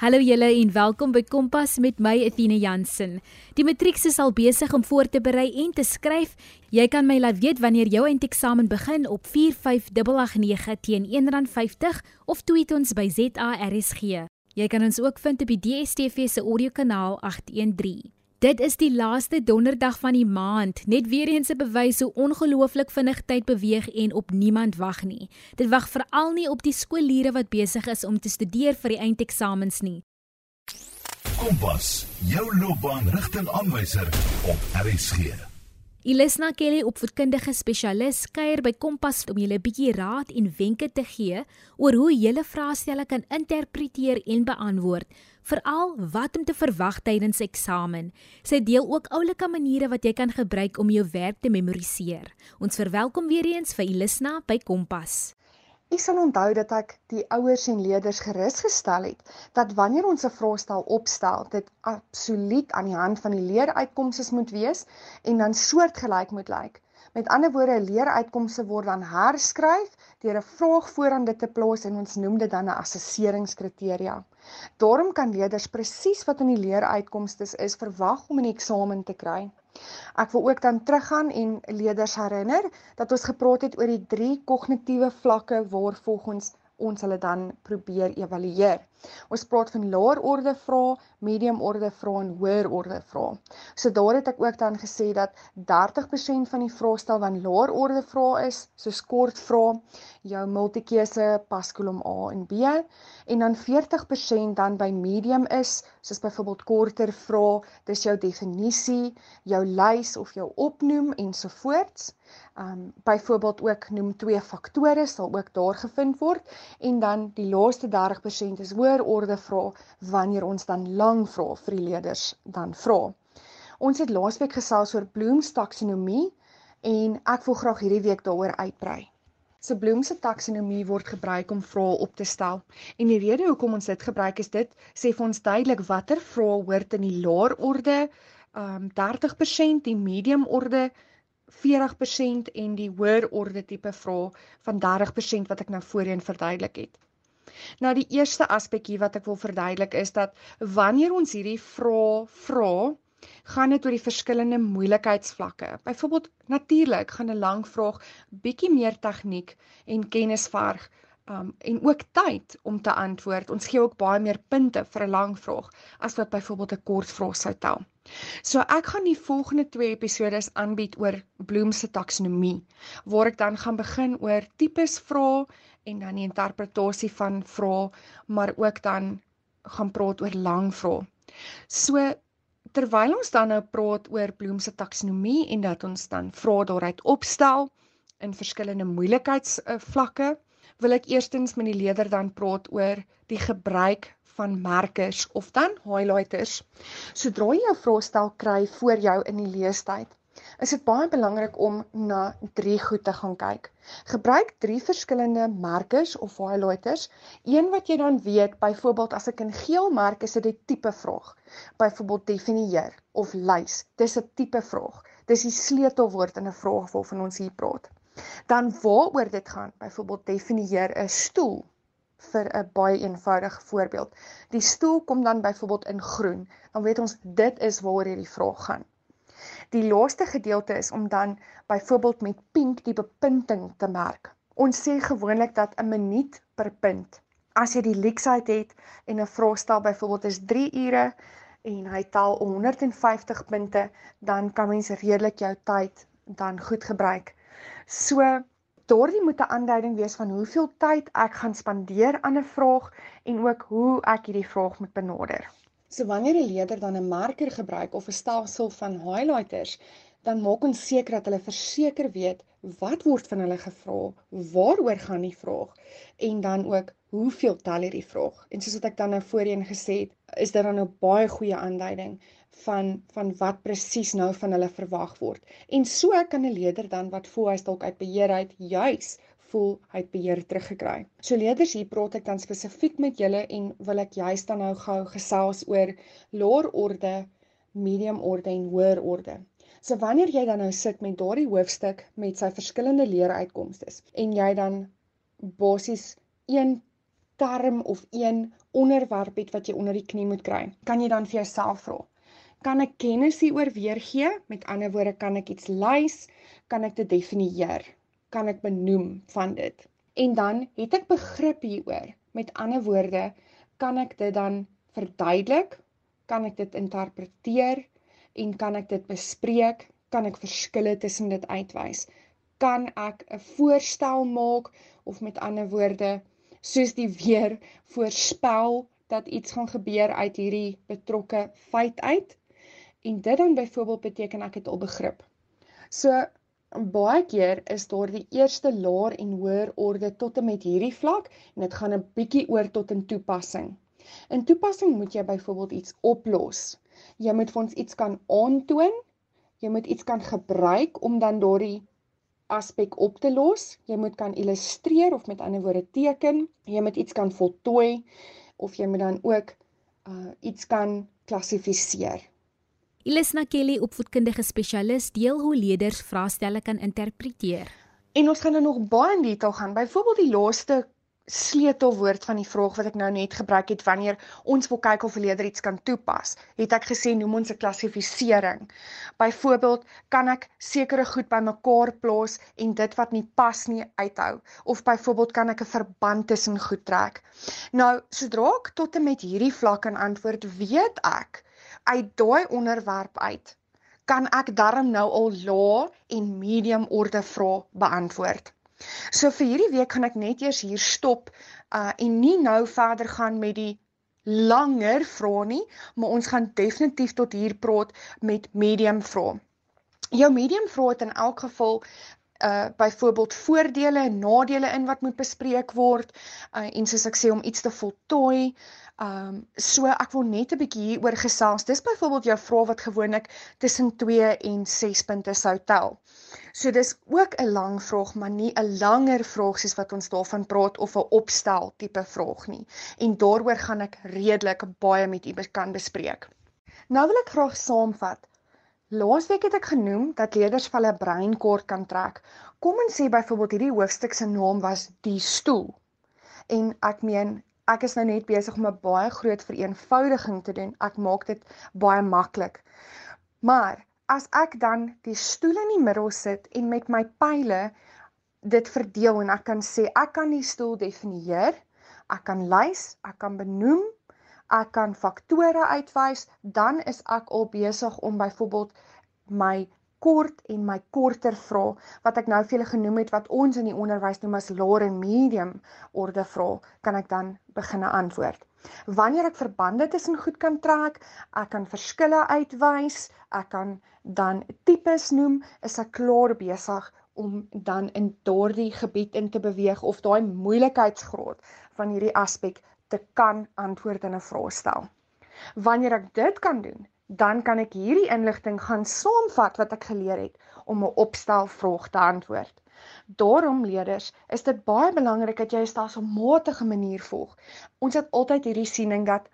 Hallo julle en welkom by Kompas met my Athena Jansen. Die matriek is al besig om voor te berei en te skryf. Jy kan my laat weet wanneer jou eindeksamen begin op 45889 teen R1.50 of tweet ons by ZARSG. Jy kan ons ook vind op die DSTV se audiokanaal 813. Dit is die laaste donderdag van die maand, net weer eens 'n bewys hoe ongelooflik vinnig tyd beweeg en op niemand wag nie. Dit wag veral nie op die skoolleerders wat besig is om te studeer vir die eindeksamens nie. Kompas, jou loopbaanrigtingaanwyser op RSG. Ilisna Kelly, opvoedkundige spesialis, kuier by Kompas om julle 'n bietjie raad en wenke te gee oor hoe julle vraestelle kan interpreteer en beantwoord, veral wat om te verwag tydens eksamen. Sy deel ook oulike maniere wat jy kan gebruik om jou werk te memoriseer. Ons verwelkom weer eens vir Ilisna by Kompas. Ek sal onthou dat ek die ouers en leerders gerus gestel het dat wanneer ons 'n vraestel opstel, dit absoluut aan die hand van die leeruitkomste moet wees en dan soortgelyk moet lyk. Met ander woorde, leeruitkomste word dan herskryf deur 'n vraag vooraan dit te plaas en ons noem dit dan 'n assesseringskriteria. Daarom kan leerders presies wat in die leeruitkomste is verwag om in die eksamen te kry. Ek wil ook dan teruggaan en leerders herinner dat ons gepraat het oor die drie kognitiewe vlakke waarvolgens ons hulle dan probeer evalueer. Ons praat van laer orde vrae, medium orde vrae en hoër orde vrae. So daar het ek ook dan gesê dat 30% van die vraestel van laer orde vrae is, soos kort vrae, jou multikeuse paskolom A en B, en dan 40% dan by medium is, soos byvoorbeeld korter vrae, dis jou definisie, jou lys of jou opnoem ensovoorts. Um byvoorbeeld ook noem twee faktore sal ook daar gevind word en dan die laaste 30% is hoër orde vra wanneer ons dan lang vra vir die leerders dan vra. Ons het laasweek gesels oor Bloom's taksonomie en ek wil graag hierdie week daaroor uitbrei. So Bloom se taksonomie word gebruik om vrae op te stel. En die rede hoekom ons dit gebruik is dit sê vir ons duidelik watter vrae hoort in die laer orde, um 30%, die medium orde 40% en die hoër orde tipe vrae van 30% wat ek nou voorheen verduidelik het. Nou die eerste aspek hier wat ek wil verduidelik is dat wanneer ons hierdie vrae vra, gaan dit oor die verskillende moeilikheidsvlakke. Byvoorbeeld natuurlik gaan 'n lang vraag bietjie meer tegniek en kennis verg um, en ook tyd om te antwoord. Ons gee ook baie meer punte vir 'n lang vraag as wat byvoorbeeld 'n kort vraag sou tel. So ek gaan die volgende 2 episode aanbied oor Bloom se taksonomie waar ek dan gaan begin oor tipes vrae en dan die interpretasie van vrae, maar ook dan gaan praat oor lang vrae. So terwyl ons dan nou praat oor Bloom se taksonomie en dat ons dan vrae daaruit opstel in verskillende moeilikheidsvlakke, wil ek eerstens met die leerder dan praat oor die gebruik van merkers of dan highlighters. Sodra jy 'n vraestel kry voor jou in die leestyd, is dit baie belangrik om na drie goed te gaan kyk. Gebruik drie verskillende merkers of highlighters. Een wat jy dan weet, byvoorbeeld as ek in geel merk is dit 'n tipe vraag. Byvoorbeeld definieer of lys. Dis 'n tipe vraag. Dis die sleutelwoord in 'n vraag waarvan ons hier praat. Dan waaroor dit gaan, byvoorbeeld definieer 'n stoel vir 'n baie eenvoudige voorbeeld. Die stoel kom dan byvoorbeeld in groen. Dan weet ons dit is waaroor hierdie vraag gaan. Die laaste gedeelte is om dan byvoorbeeld met pink die bepunting te merk. Ons sê gewoonlik dat 'n minuut per punt. As jy die leksheid het en 'n vraestel byvoorbeeld is 3 ure en hy tel 150 punte, dan kan mens redelik jou tyd dan goed gebruik. So daardie moet 'n aanduiding wees van hoeveel tyd ek gaan spandeer aan 'n vraag en ook hoe ek hierdie vraag moet benader. So wanneer 'n leerder dan 'n marker gebruik of 'n stelsel van highlighters, dan maak ons seker dat hulle verseker weet wat word van hulle gevra, waaroor gaan die vraag en dan ook hoeveel tel hierdie vraag. En soos wat ek dan nou voorheen gesê het, is dit dan 'n baie goeie aanduiding van van wat presies nou van hulle verwag word. En so kan 'n leerder dan wat voel hy's dalk uit beheer uit juis voel hy het beheer teruggekry. So leerders, hier praat ek dan spesifiek met julle en wil ek juist dan nou gou gesels oor laer orde, medium orde en hoër orde. So wanneer jy dan nou sit met daardie hoofstuk met sy verskillende leeruitkomste en jy dan basies een term of een onderwerp het wat jy onder die knie moet kry, kan jy dan vir jouself vra: Kan ek kennis hieroor weergee? Met ander woorde, kan ek iets lys? Kan ek dit definieer? Kan ek benoem van dit? En dan het ek begrip hieroor. Met ander woorde, kan ek dit dan verduidelik? Kan ek dit interpreteer en kan ek dit bespreek? Kan ek verskille tussen dit uitwys? Kan ek 'n voorstel maak of met ander woorde soos die weer voorspel dat iets gaan gebeur uit hierdie betrokke feit uit? En dit dan byvoorbeeld beteken ek het al begrip. So baie keer is daar die eerste laer en hoër orde tot en met hierdie vlak en dit gaan 'n bietjie oor tot in toepassing. In toepassing moet jy byvoorbeeld iets oplos. Jy moet vir ons iets kan aantoon. Jy moet iets kan gebruik om dan daardie aspek op te los. Jy moet kan illustreer of met ander woorde teken. Jy moet iets kan voltooi of jy moet dan ook uh iets kan klassifiseer. Ilisna Kelly, opvoedkundige spesialis, deel hoe leerders vraestelle kan interpreteer. En ons gaan nou nog baie in detail gaan. Byvoorbeeld die laaste sleutelwoord van die vraag wat ek nou net gebruik het wanneer ons wil kyk of 'n leerder iets kan toepas, het ek gesê noem ons 'n klassifisering. Byvoorbeeld, kan ek sekere goed bymekaar plaas en dit wat nie pas nie uithou of byvoorbeeld kan ek 'n verband tussen goed trek. Nou, sodra ek tot en met hierdie vlak kan antwoord, weet ek uit daai onderwerp uit kan ek darm nou al lae en medium orde vrae beantwoord. So vir hierdie week gaan ek net eers hier stop uh en nie nou verder gaan met die langer vrae nie, maar ons gaan definitief tot hier praat met medium vrae. Jou medium vrae het in elk geval uh byvoorbeeld voordele en nadele in wat moet bespreek word uh en soos ek sê om iets te voltooi. Um so ek wil net 'n bietjie hier oor gesels. Dis byvoorbeeld jou vrae wat gewoonlik tussen 2 en 6 punte sou tel. So dis ook 'n lang vraag, maar nie 'n langer vraag soos wat ons daarvan praat of 'n opstel tipe vraag nie. En daaroor gaan ek redelik baie met u kan bespreek. Nou wil ek graag saamvat. Laasweek het ek genoem dat leerders van 'n breinkaart kan trek. Kom en sê byvoorbeeld hierdie hoofstuk se naam was die stoel. En ek meen ek is nou net besig om 'n baie groot vereenvoudiging te doen. Ek maak dit baie maklik. Maar as ek dan die stoel in die middel sit en met my pile dit verdeel en ek kan sê ek kan die stoel definieer, ek kan lys, ek kan benoem, ek kan faktore uitwys, dan is ek al besig om byvoorbeeld my kort en my korter vrae wat ek nou vir julle genoem het wat ons in die onderwys noem as laer en medium orde vrae, kan ek dan begine antwoord. Wanneer ek verbande tussen goed kan trek, ek kan verskille uitwys, ek kan dan tipes noem, is ek klaar besig om dan in daardie gebied in te beweeg of daai moeilikheidsgraad van hierdie aspek te kan antwoord in 'n vraestel. Wanneer ek dit kan doen, dan kan ek hierdie inligting gaan saamvat wat ek geleer het om 'n opstel vraag te antwoord. Daarom leerders, is dit baie belangrik dat jy 'n stelselmatige manier volg. Ons het altyd hierdie siening dat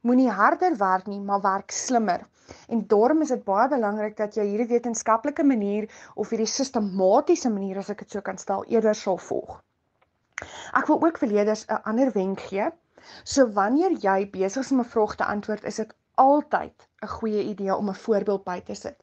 moenie harder werk nie, maar werk slimmer. En daarom is dit baie belangrik dat jy hierdie wetenskaplike manier of hierdie sistematiese manier as ek dit so kan stel, eerder sal volg. Ek wil ook vir leerders 'n ander wenk gee. So wanneer jy besig is om 'n vraag te antwoord, is dit altyd 'n goeie idee om 'n voorbeeld by te sit.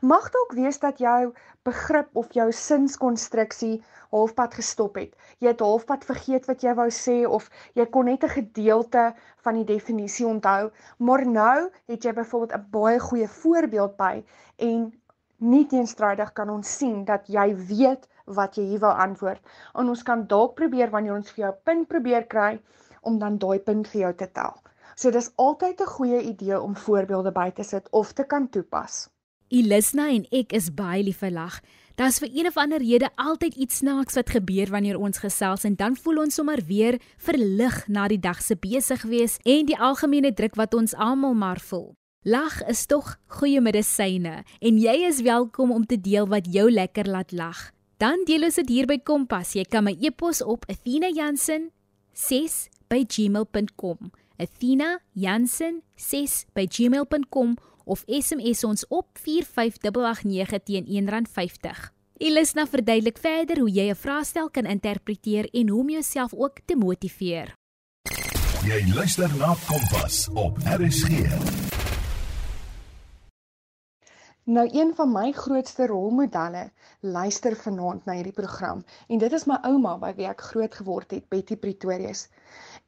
Mag dalk wees dat jou begrip of jou sinskonstruksie halfpad gestop het. Jy het halfpad vergeet wat jy wou sê of jy kon net 'n gedeelte van die definisie onthou, maar nou het jy byvoorbeeld 'n baie goeie voorbeeld by en nie teenstrydig kan ons sien dat jy weet wat jy hier wil antwoord. En ons kan dalk probeer wanneer ons vir jou punt probeer kry om dan daai punt vir jou te tel. So dis altyd 'n goeie idee om voorbeelde by te sit of te kan toepas. Elisna en ek is baie lief vir lag. Daar's vir een of ander rede altyd iets snaaks wat gebeur wanneer ons gesels en dan voel ons sommer weer verlig na die dag se besig wees en die algemene druk wat ons almal maar voel. Lag is tog goeie medisyne en jy is welkom om te deel wat jou lekker laat lag. Dan deel ons dit hier by Kompas. Jy kan my e-pos op athena.jansen6@gmail.com. athena.jansen6@gmail.com of SMS ons op 45889 teen R1.50. Elisna verduidelik verder hoe jy 'n vraestel kan interpreteer en hoe om jouself ook te motiveer. Jy luister na Kompas op RSG. Nou een van my grootste rolmodelle luister vanaand na hierdie program en dit is my ouma by wie ek groot geword het, Betty Pretorius.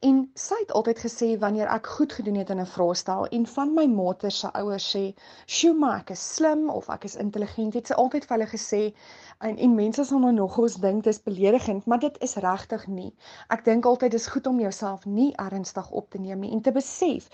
En sy het altyd gesê wanneer ek goed gedoen het in 'n vraestel en van my mater se ouers sê, "Sjoe, maar ek is slim of ek is intelligent," het sy altyd vir hulle gesê, en en mense sal nou nog ons dink dit is beledigend, maar dit is regtig nie. Ek dink altyd dis goed om jouself nie ernstig op te neem nie en te besef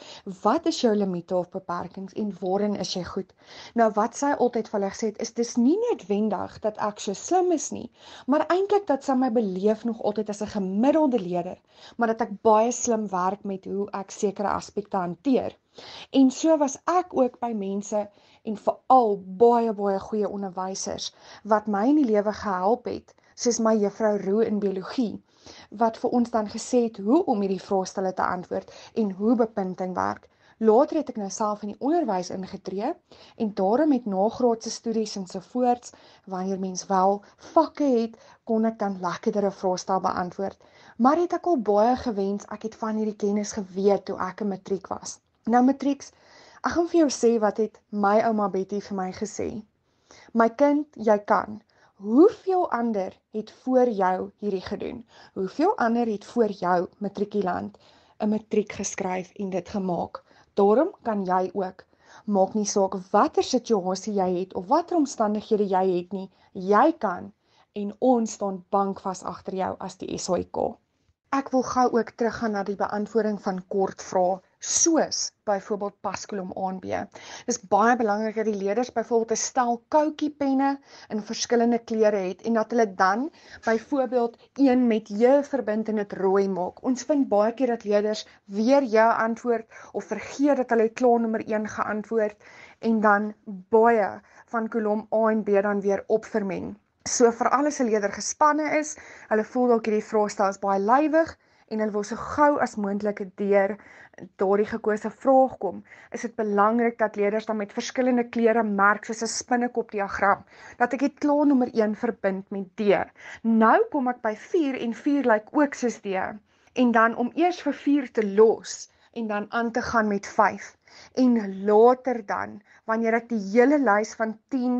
wat is jou limite of beperkings en waarin is jy goed. Nou wat sy altyd vir hulle gesê het is dis nie noodwendig dat ek so slim is nie, maar eintlik dat sy my beleef nog altyd as 'n gemiddelde leerder, maar dat ek baie slim werk met hoe ek sekere aspekte hanteer. En so was ek ook by mense en veral baie baie goeie onderwysers wat my in die lewe gehelp het, soos my juffrou Roo in biologie wat vir ons dan gesê het hoe om hierdie vraestelle te antwoord en hoe bepunting werk. Later het ek nou self in die onderwys ingetree en daarom met nagraadse studies en so voorts wanneer mens wel vakke het, kon ek dan lekkerder 'n vraestel beantwoord. Maar het ek al baie gewens ek het van hierdie kennis geweet toe ek 'n matriek was. Nou matrieks Ek gaan vir jou sê wat het my ouma Betty vir my gesê. My kind, jy kan. Hoeveel ander het voor jou hierdie gedoen? Hoeveel ander het voor jou matrikulant 'n matriek geskryf en dit gemaak? Daarom kan jy ook. Maak nie saak watter situasie jy het of watter omstandighede jy het nie, jy kan en ons staan bankvas agter jou as die SAIK. Ek wil gou ook teruggaan na die beantwoording van kort vrae soos byvoorbeeld paskolom aanb. Dis baie belangrik dat die leerders byvoorbeeld 'n stel koutjie penne in verskillende kleure het en dat hulle dan byvoorbeeld een met J verbind en dit rooi maak. Ons vind baie keer dat leerders weer J antwoord of vergeet dat hulle klaar nommer 1 geantwoord en dan baie van kolom A en B dan weer opvermeng. So vir alles 'n leerder gespanne is, hulle voel dalk hierdie vraestel is baie lywig en hulle wil so gou as moontlik deur daardie gekose vraag kom, is dit belangrik dat leerders dan met verskillende kleure merk soos 'n spinnekop diagram dat ek dit klaar nommer 1 verbind met D. Nou kom ek by 4 en 4 lyk ook soos D. En dan om eers vir 4 te los en dan aan te gaan met 5. En later dan, wanneer ek die hele lys van 10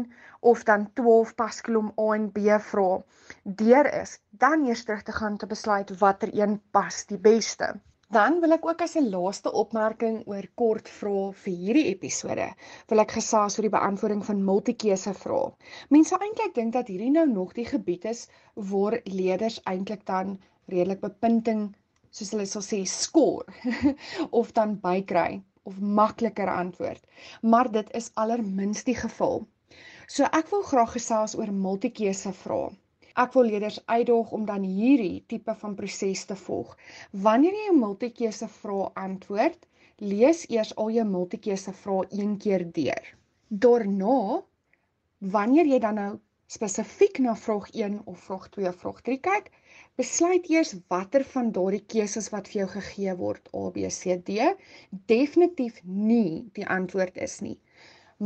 of dan 12 paskolom A en B vra, deur is, dan eers terug te gaan te besluit watter een pas die beste. Dan wil ek ook as 'n laaste opmerking oor kort vrae vir hierdie episode, wil ek gesels oor die beantwoording van multikeuse vrae. Mense eintlik dink dat hierdie nou nog die gebied is waar leerders eintlik dan redelik bepunting, soos hulle sal sê, skoor of dan bykry of makliker antwoord. Maar dit is allerminst die geval. So ek wil graag gesels oor multikeuse vrae. Ek wil leerders uitdaag om dan hierdie tipe van proses te volg. Wanneer jy 'n multikeuse vraag antwoord, lees eers al jou multikeuse vrae een keer deur. Daarna, wanneer jy dan nou spesifiek na vraag 1 of vraag 2 of vraag 3 kyk, besluit eers watter van daardie keuses wat vir jou gegee word, A, B, C, D, definitief nie die antwoord is nie.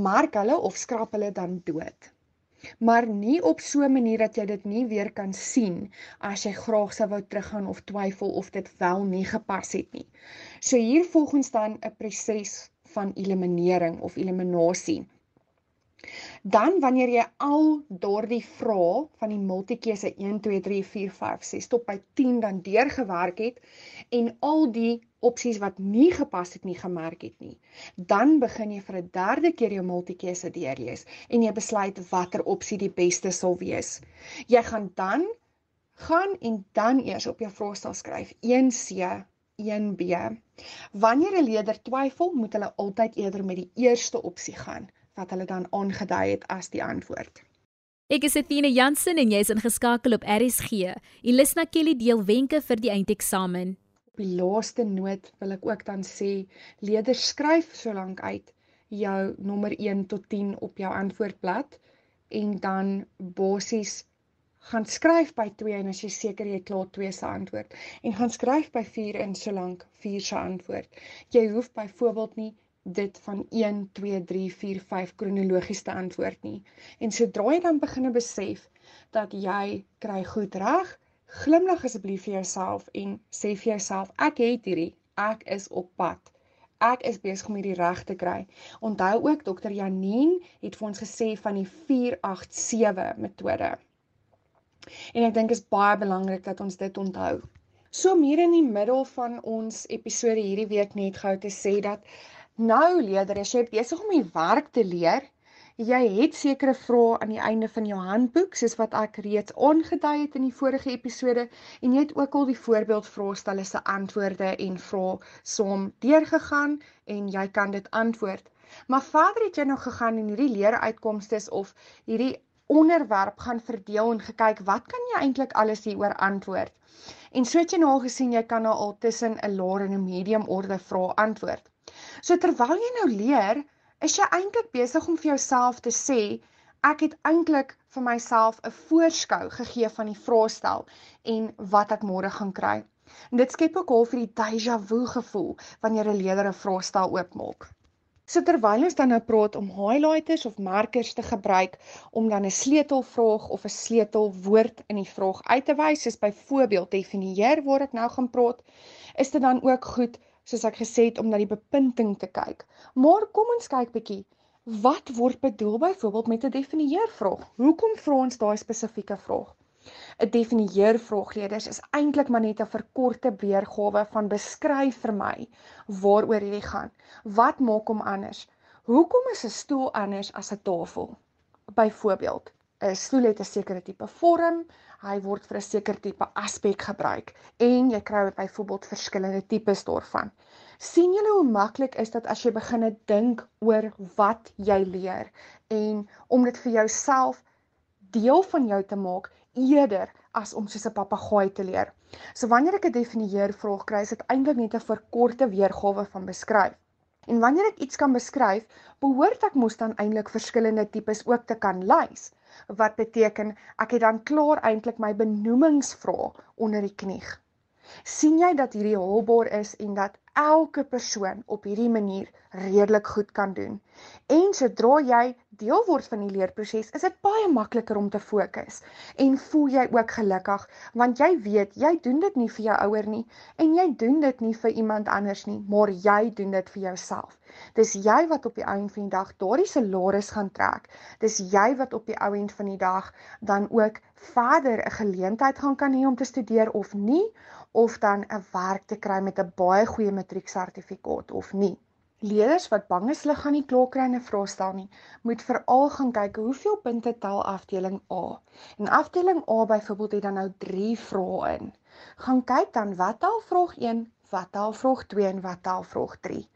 Mark hulle of skrap hulle dan dood maar nie op so 'n manier dat jy dit nie weer kan sien as jy graag sou wou teruggaan of twyfel of dit wel nie gepas het nie. So hier volgens dan 'n proses van eliminering of eliminasie. Dan wanneer jy al daardie vrae van die multikeuse 1 2 3 4 5 6 tot by 10 dan deurgewerk het en al die opsies wat nie gepas het nie gemerk het nie, dan begin jy vir 'n derde keer jou multikeuse deurlees en jy besluit watter opsie die beste sal wees. Jy gaan dan gaan en dan eers op jou vraestel skryf 1C 1B. Wanneer 'n leerder twyfel, moet hulle altyd eerder met die eerste opsie gaan wat hulle dan aangedui het as die antwoord. Ek is Athena Jansen en jy's ingeskakel op RSG. Elisna Kelly deel wenke vir die eindeksamen. Op die laaste noot wil ek ook dan sê leerders skryf solank uit jou nommer 1 tot 10 op jou antwoordblad en dan basies gaan skryf by 2 en as jy seker jy klaar 2 se antwoord en gaan skryf by 4 in solank 4 se antwoord. Jy hoef byvoorbeeld nie dit van 1 2 3 4 5 kronologies te antwoord nie. En sodra jy dan begine besef dat jy kry goed reg, glimlag asseblief vir jouself en sê vir jouself ek het hierdie ek is op pad. Ek is besig om hierdie reg te kry. Onthou ook dokter Janine het vir ons gesê van die 487 metode. En ek dink is baie belangrik dat ons dit onthou. So meer in die middel van ons episode hierdie week net gou te sê dat nou leerders, jy besig om die werk te leer, Jy het sekere vrae aan die einde van jou handboek, soos wat ek reeds aangedui het in die vorige episode, en jy het ook al die voorbeeldvraestelle se antwoorde en vrae som deurgegaan en jy kan dit antwoord. Maar verder het jy nog gegaan en hierdie leeruitkomste of hierdie onderwerp gaan verdeel en gekyk wat kan jy eintlik alles hieroor antwoord. En so het jy nou al gesien jy kan nou al tussen 'n laer en 'n medium orde vrae antwoord. So terwyl jy nou leer, is jy eintlik besig om vir jouself te sê ek het eintlik vir myself 'n voorskou gegee van die vraestel en wat ek môre gaan kry. En dit skep ook al vir die déjà vu gevoel wanneer 'n leerder 'n vraestel oopmaak. So terwyl ons dan nou praat om highlighters of markers te gebruik om dan 'n sleutelvraag of 'n sleutelwoord in die vraag uit te wys, soos byvoorbeeld definieer waar ek nou gaan praat, is dit dan ook goed soos ek gesê het om na die bepunting te kyk. Maar kom ons kyk bietjie. Wat word bedoel byvoorbeeld met 'n definieervraag? Hoekom vra ons daai spesifieke vraag? 'n Definieervraagleerders is eintlik maar net 'n verkorte weergawe van beskryf vir my waaroor hierdie gaan. Wat maak hom anders? Hoekom is 'n stoel anders as 'n tafel? Byvoorbeeld, 'n stoel het 'n sekere tipe vorm, hy word vir 'n sekere tipe aspek gebruik en jy kry byvoorbeeld verskillende tipes daarvan. sien julle hoe maklik is dit as jy begin dink oor wat jy leer en om dit vir jouself deel van jou te maak eerder as om soos 'n papegaai te leer. So wanneer ek 'n definieer vraag kry, is dit eintlik net 'n verkorte weergawe van beskryf. En wanneer ek iets kan beskryf, behoort ek mos dan eintlik verskillende tipes ook te kan lys wat beteken ek het dan klaar eintlik my benoemingsvrae onder die knie. Sien jy dat hierdie haalbaar is en dat elke persoon op hierdie manier redelik goed kan doen. En sodra jy deel word van die leerproses, is dit baie makliker om te fokus en voel jy ook gelukkig want jy weet jy doen dit nie vir jou ouer nie en jy doen dit nie vir iemand anders nie, maar jy doen dit vir jouself. Dis jy wat op die einde van die dag daardie salaris gaan trek. Dis jy wat op die ou end van die dag dan ook verder 'n geleentheid gaan kan hê om te studeer of nie of dan 'n werk te kry met 'n baie goeie matrieksertifikaat of nie. Leerders wat bang is hulle gaan nie klaar kry 'n vraestel nie, moet veral gaan kyk hoeveel punte tel afdeling A. En afdeling A byvoorbeeld het dan nou 3 vrae in. Gaan kyk dan wat tel vraag 1, wat tel vraag 2 en wat tel vraag 3.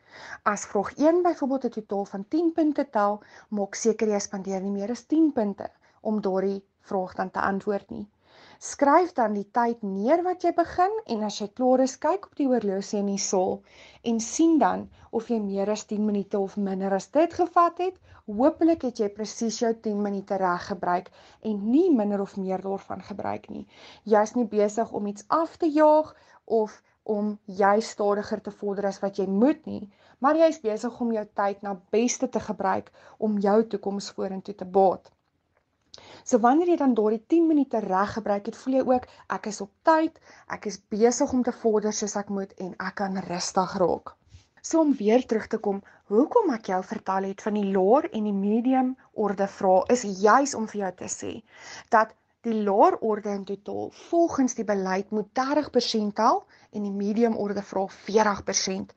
As vraag 1 byvoorbeeld 'n totaal van 10 punte tel, maak seker jy spandeer nie meer as 10 punte om daardie vraag dan te antwoord nie. Skryf dan die tyd neer wat jy begin en as jy klaar is, kyk op die horlosie in die saal en sien dan of jy meer as 10 minute of minder as dit gevat het. Hoopelik het jy presies jou 10 minute reg gebruik en nie minder of meer daarvan gebruik nie. Jy's nie besig om iets af te jaag of om jy stadiger te vorder as wat jy moet nie, maar jy's besig om jou tyd na beste te gebruik om jou toekoms vorentoe te baat. So wanneer jy dan daardie 10 minute reg gebruik het, voel jy ook ek is op tyd, ek is besig om te vorder soos ek moet en ek kan rustig raak. So om weer terug te kom, hoekom ek jou vertel het van die laer en die medium orde vrae is juis om vir jou te sê dat die laer orde in totaal volgens die beleid moet 30% tel en die medium orde vra 40%.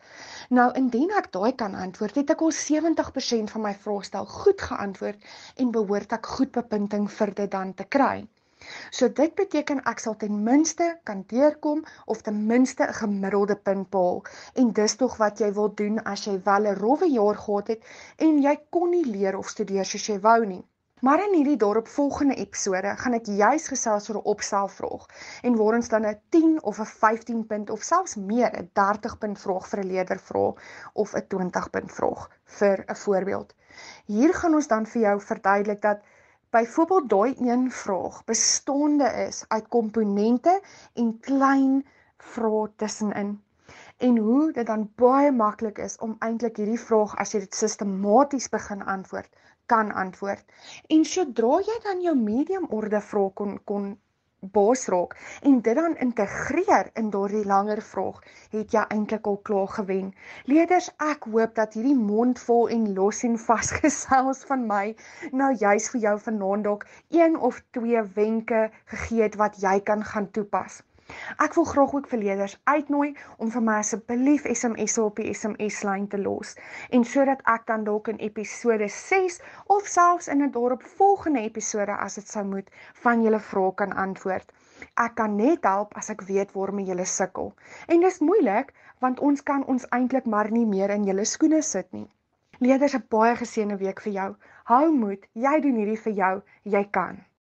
Nou indien ek daai kan antwoord, het ek al 70% van my vraestel goed geantwoord en behoort ek goed bepunting vir dit dan te kry. So dit beteken ek sal ten minste kan deurkom of ten minste 'n gemiddelde punt behaal en dis tog wat jy wil doen as jy wel 'n rowwe jaar gehad het en jy kon nie leer of studeer soos jy wou nie. Maar in hierdie daaropvolgende episode gaan ek juis gesels oor 'n opstelvraag en waar ons dan 'n 10 of 'n 15 punt of selfs meer 'n 30 punt vraag vir 'n leerder vra of 'n 20 punt vraag vir 'n voorbeeld. Hier gaan ons dan vir jou verduidelik dat byvoorbeeld daai een vraag bestaande is uit komponente en klein vrae tussenin en hoe dit dan baie maklik is om eintlik hierdie vraag as jy dit sistematies begin antwoord kan antwoord. En sodra jy dan jou medium orde vrae kon kon bosrok en dit dan integreer in daardie langer vraag, het jy eintlik al klaar gewen. Leerders, ek hoop dat hierdie mondvol en los en vasgesels van my nou juis vir jou vanaand dalk een of twee wenke gegee het wat jy kan gaan toepas. Ek wil graag ook vir leerders uitnooi om vir my asseblief SMS'e op die SMS-lyn te los en sodat ek dan dalk in episode 6 of selfs in 'n dorp volgende episode as dit sou moet van julle vrae kan antwoord. Ek kan net help as ek weet waarmee julle sukkel. En dis moeilik want ons kan ons eintlik maar nie meer in julle skoene sit nie. Leerders, 'n baie geseënde week vir jou. Hou moed, jy doen hierdie vir jou, jy kan.